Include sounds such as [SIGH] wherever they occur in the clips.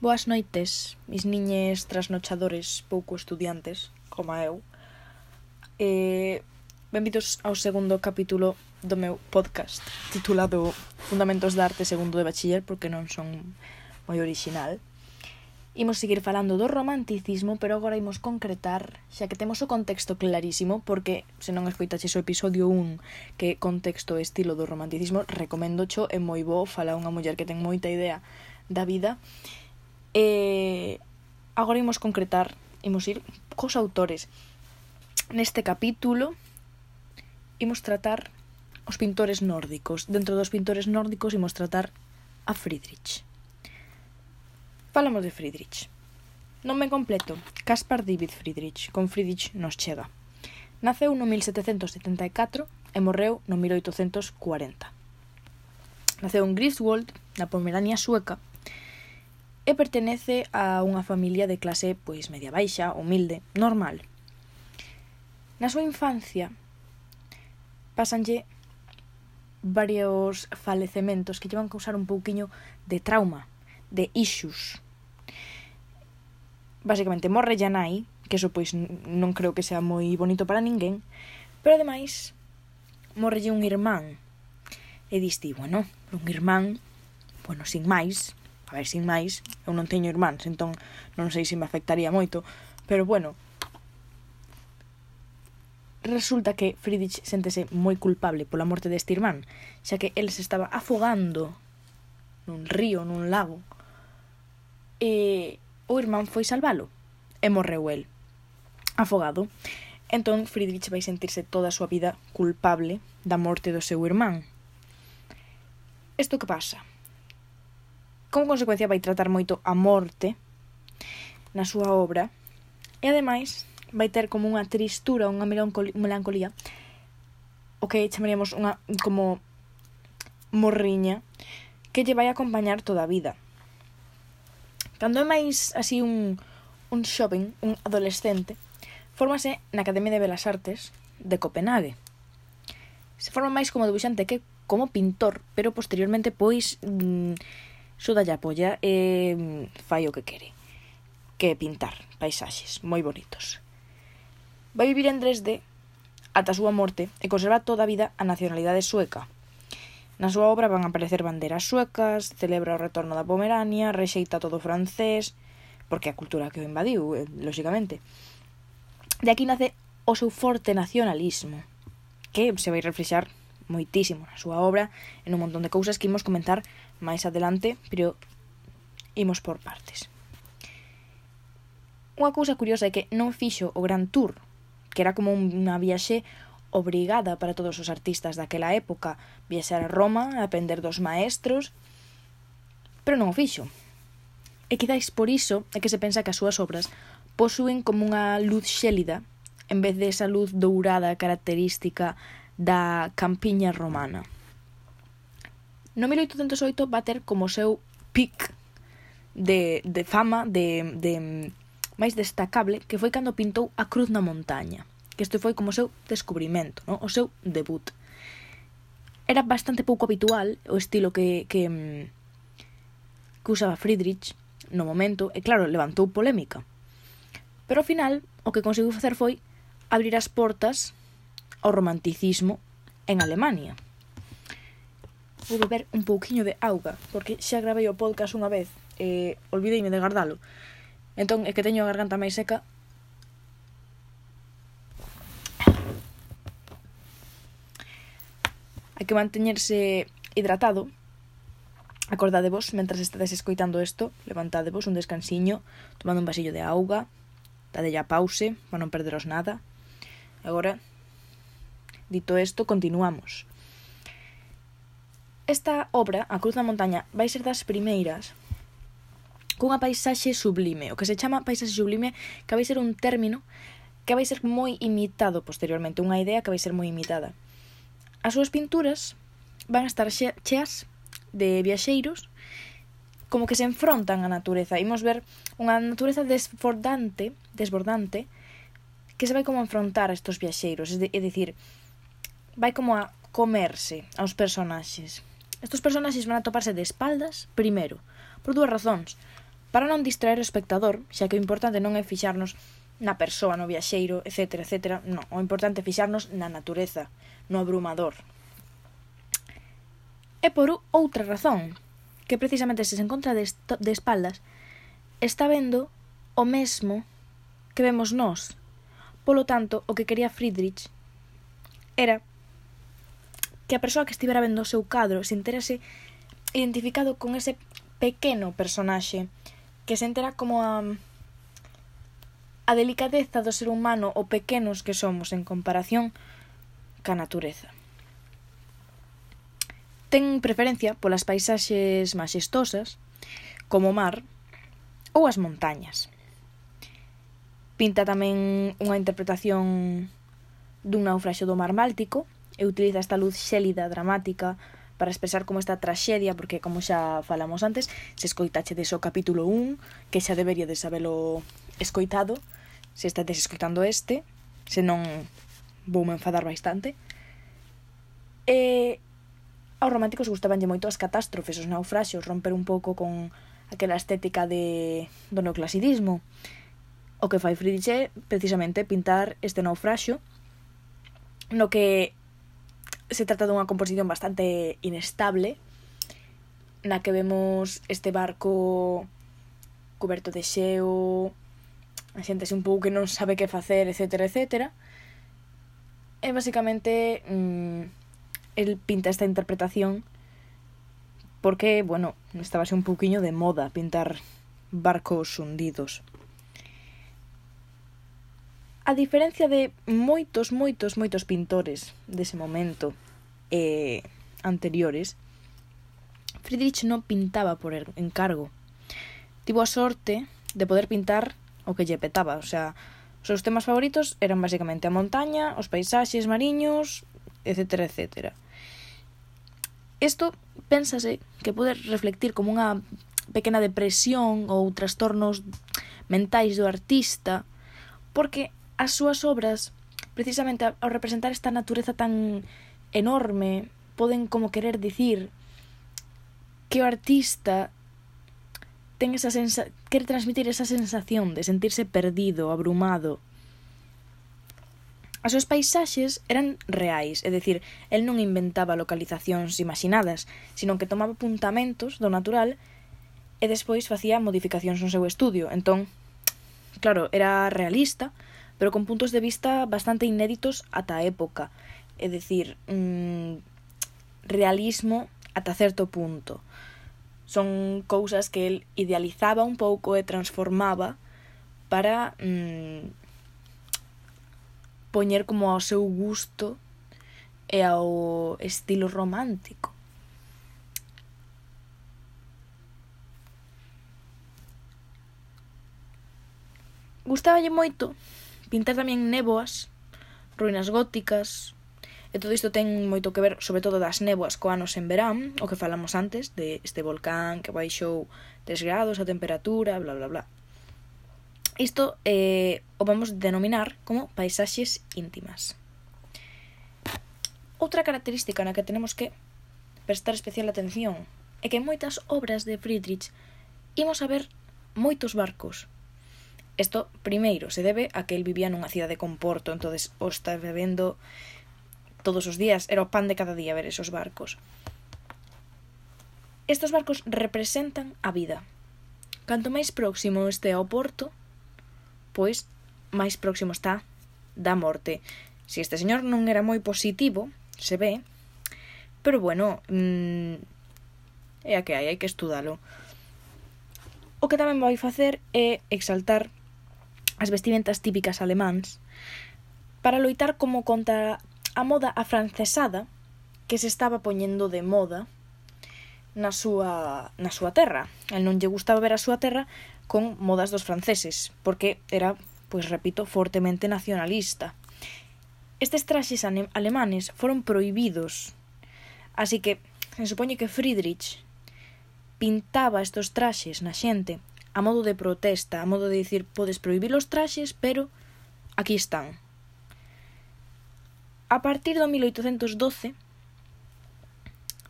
Boas noites, mis niñes trasnochadores pouco estudiantes, como eu. Eh, benvidos ao segundo capítulo do meu podcast titulado Fundamentos da Arte segundo de Bachiller porque non son moi original. Imos seguir falando do romanticismo, pero agora imos concretar, xa que temos o contexto clarísimo, porque se non escoitaches o episodio 1, que contexto e estilo do romanticismo, recomendo cho, é moi bo, fala unha muller que ten moita idea da vida E agora imos concretar, imos ir cos autores. Neste capítulo imos tratar os pintores nórdicos. Dentro dos pintores nórdicos imos tratar a Friedrich. Falamos de Friedrich. Nome completo, Caspar David Friedrich, con Friedrich nos chega. Naceu no 1774 e morreu no 1840. Naceu en Griswold, na Pomerania sueca, e pertenece a unha familia de clase pois media baixa, humilde, normal. Na súa infancia pasanlle varios falecementos que llevan a causar un pouquiño de trauma, de issues. Básicamente morre ya nai, que eso pois non creo que sea moi bonito para ninguén, pero ademais morrelle un irmán. E diste, bueno, un irmán, bueno, sin máis, a ver, sin máis, eu non teño irmáns, entón non sei se me afectaría moito, pero bueno, resulta que Friedrich sentese moi culpable pola morte deste irmán, xa que el se estaba afogando nun río, nun lago, e o irmán foi salvalo, e morreu el, afogado. Entón, Friedrich vai sentirse toda a súa vida culpable da morte do seu irmán. Isto que pasa? Como consecuencia vai tratar moito a morte na súa obra e ademais vai ter como unha tristura, unha melancolía o que chamaríamos unha como morriña que lle vai acompañar toda a vida. Cando é máis así un, un xoven, un adolescente, fórmase na Academia de Belas Artes de Copenhague. Se forma máis como debuxante que como pintor, pero posteriormente pois mm, súdalle a polla e mm, fai o que quere, que pintar paisaxes moi bonitos. Vai vivir en Dresde ata a súa morte e conserva toda a vida a nacionalidade sueca. Na súa obra van aparecer banderas suecas, celebra o retorno da Pomerania, rexeita todo o francés, porque a cultura que o invadiu, eh, lóxicamente. De aquí nace o seu forte nacionalismo, que se vai reflexar moitísimo na súa obra en un montón de cousas que imos comentar máis adelante, pero imos por partes. Unha cousa curiosa é que non fixo o Gran Tour, que era como unha viaxe obrigada para todos os artistas daquela época, viaxar a Roma, aprender dos maestros, pero non o fixo. E quizáis por iso é que se pensa que as súas obras posúen como unha luz xélida en vez de esa luz dourada característica da campiña romana. No 1808 va ter como seu pic de, de fama, de, de máis destacable, que foi cando pintou a Cruz na Montaña, que isto foi como seu descubrimento, no? o seu debut. Era bastante pouco habitual o estilo que, que, que usaba Friedrich no momento, e claro, levantou polémica. Pero ao final, o que conseguiu facer foi abrir as portas ao romanticismo en Alemania. Vou beber un pouquiño de auga, porque xa gravei o podcast unha vez e olvideime de guardalo. Entón, é que teño a garganta máis seca hai que manteñerse hidratado. Acordadevos, mentras estades escoitando isto, levantadevos un descansiño, tomando un vasillo de auga, dadelle a pause, para non perderos nada. Agora, Dito isto, continuamos. Esta obra, A Cruz da Montaña, vai ser das primeiras cunha paisaxe sublime, o que se chama paisaxe sublime, que vai ser un término que vai ser moi imitado posteriormente, unha idea que vai ser moi imitada. As súas pinturas van a estar cheas de viaxeiros como que se enfrontan á natureza. Imos ver unha natureza desbordante, desbordante que se vai como enfrontar a estos viaxeiros, é dicir, de, vai como a comerse aos personaxes. Estos personaxes van a toparse de espaldas, primeiro, por dúas razóns. Para non distraer o espectador, xa que o importante non é fixarnos na persoa, no viaxeiro, etc, etc. Non, o importante é fixarnos na natureza, no abrumador. E por outra razón, que precisamente se se encontra de, de espaldas, está vendo o mesmo que vemos nós. Polo tanto, o que quería Friedrich era que a persoa que estivera vendo o seu cadro se interese identificado con ese pequeno personaxe que se entera como a a delicadeza do ser humano o pequenos que somos en comparación ca natureza. Ten preferencia polas paisaxes maxestosas, como o mar ou as montañas. Pinta tamén unha interpretación dun naufraxo do mar Máltico, e utiliza esta luz xélida, dramática, para expresar como esta traxedia, porque como xa falamos antes, se escoitache deso o capítulo 1, que xa debería de sabelo escoitado, se estades escoitando este, se non vou me enfadar bastante. E aos románticos gustabanlle moito as catástrofes, os naufraxos, romper un pouco con aquela estética de do neoclasidismo. O que fai Friedrich é precisamente pintar este naufraxo no que se trata dunha composición bastante inestable na que vemos este barco coberto de xeo, a xente un pouco que non sabe que facer, etc, etc. E basicamente mmm, el pinta esta interpretación porque, bueno, estabase un pouquiño de moda pintar barcos hundidos a diferencia de moitos, moitos, moitos pintores dese momento eh, anteriores, Friedrich non pintaba por er-, encargo. Tivo a sorte de poder pintar o que lle petaba, o sea, os seus temas favoritos eran basicamente a montaña, os paisaxes mariños, etc, etc. Isto pénsase que pode reflectir como unha pequena depresión ou trastornos mentais do artista, porque as súas obras, precisamente ao representar esta natureza tan enorme, poden como querer dicir que o artista ten esa sensa quere transmitir esa sensación de sentirse perdido, abrumado. As súas paisaxes eran reais, é dicir, el non inventaba localizacións imaginadas, sino que tomaba apuntamentos do natural e despois facía modificacións no seu estudio. Entón, claro, era realista, pero con puntos de vista bastante inéditos ata a época, é dicir, mm, realismo ata certo punto. Son cousas que el idealizaba un pouco e transformaba para mm, poñer como ao seu gusto e ao estilo romántico. Gustáballe moito pintar tamén néboas, ruínas góticas, e todo isto ten moito que ver, sobre todo das néboas co anos en verán, o que falamos antes, de este volcán que baixou 3 grados a temperatura, bla bla bla. Isto eh, o vamos denominar como paisaxes íntimas. Outra característica na que tenemos que prestar especial atención é que en moitas obras de Friedrich imos a ver moitos barcos, Isto, primeiro, se debe a que el vivía nunha cidade con porto, entonces o está bebendo todos os días, era o pan de cada día ver esos barcos. Estos barcos representan a vida. Canto máis próximo este ao porto, pois máis próximo está da morte. Si este señor non era moi positivo, se ve, pero bueno, mmm, é a que hai, hai que estudalo. O que tamén vai facer é exaltar as vestimentas típicas alemáns, para loitar como contra a moda afrancesada que se estaba poñendo de moda na súa, na súa terra. El non lle gustaba ver a súa terra con modas dos franceses, porque era, pois repito, fortemente nacionalista. Estes traxes alemanes foron proibidos, así que se supoñe que Friedrich pintaba estos traxes na xente a modo de protesta, a modo de dicir podes prohibir os traxes, pero aquí están. A partir do 1812,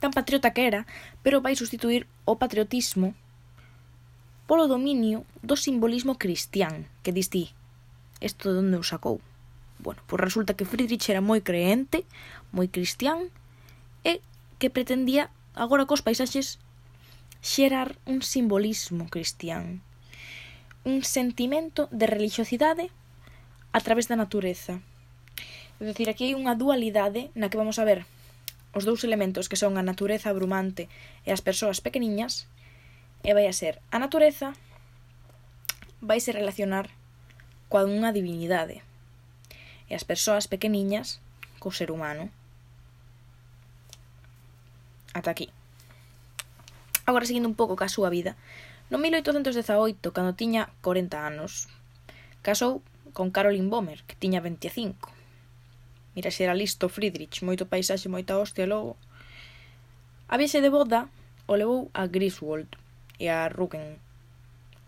tan patriota que era, pero vai sustituir o patriotismo polo dominio do simbolismo cristián, que distí. Isto de onde o sacou? Bueno, pois resulta que Friedrich era moi creente, moi cristián, e que pretendía agora cos paisaxes xerar un simbolismo cristián, un sentimento de religiosidade a través da natureza. É dicir, aquí hai unha dualidade na que vamos a ver os dous elementos que son a natureza abrumante e as persoas pequeniñas e vai a ser a natureza vai se relacionar coa unha divinidade e as persoas pequeniñas co ser humano. Ata aquí. Agora seguindo un pouco ca súa vida. No 1818, cando tiña 40 anos, casou con Caroline Bomer, que tiña 25. Mira, se era listo Friedrich, moito paisaxe, moita hostia logo. A viaxe de boda o levou a Griswold e a Rügen.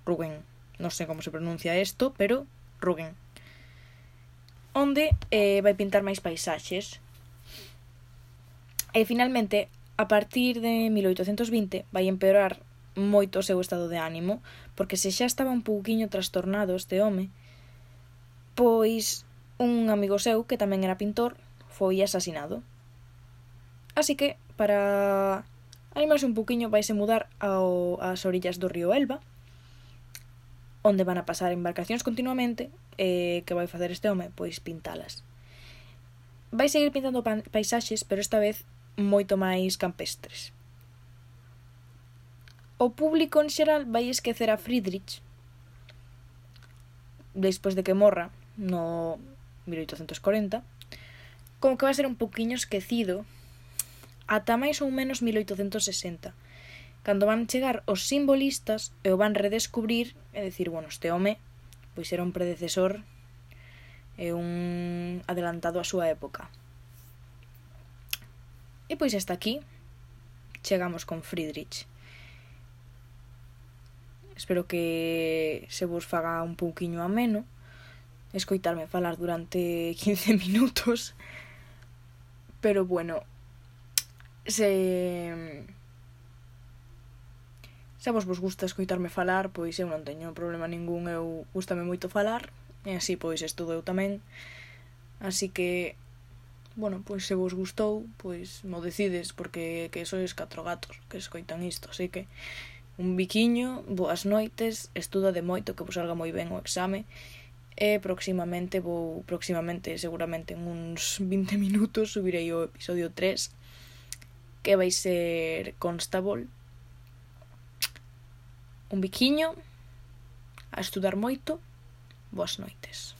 Rügen, non sei como se pronuncia isto, pero Rügen. Onde eh, vai pintar máis paisaxes. E finalmente A partir de 1820 vai empeorar moito o seu estado de ánimo, porque se xa estaba un pouquiño trastornado este home, pois un amigo seu, que tamén era pintor, foi asasinado. Así que, para animarse un pouquiño, vaise mudar ao, ás orillas do río Elba, onde van a pasar embarcacións continuamente, e que vai facer este home? Pois pintalas. Vai seguir pintando paisaxes, pero esta vez moito máis campestres. O público en xeral vai esquecer a Friedrich despois de que morra no 1840 como que vai ser un poquinho esquecido ata máis ou menos 1860 cando van chegar os simbolistas e o van redescubrir e decir, bueno, este home pois era un predecesor e un adelantado á súa época. E pois hasta aquí chegamos con Friedrich. Espero que se vos faga un pouquiño ameno escoitarme falar durante [LAUGHS] 15 minutos. Pero bueno, se se vos vos gusta escoitarme falar, pois eu non teño problema ningún, eu gustame moito falar, e así pois estudo eu tamén. Así que bueno, pois se vos gustou, pois mo decides porque que sois catro gatos que escoitan isto, así que un biquiño, boas noites, estuda de moito que vos salga moi ben o exame e próximamente vou próximamente seguramente en uns [LAUGHS] 20 minutos subirei o episodio 3 que vai ser Constable. Un biquiño a estudar moito boas noites.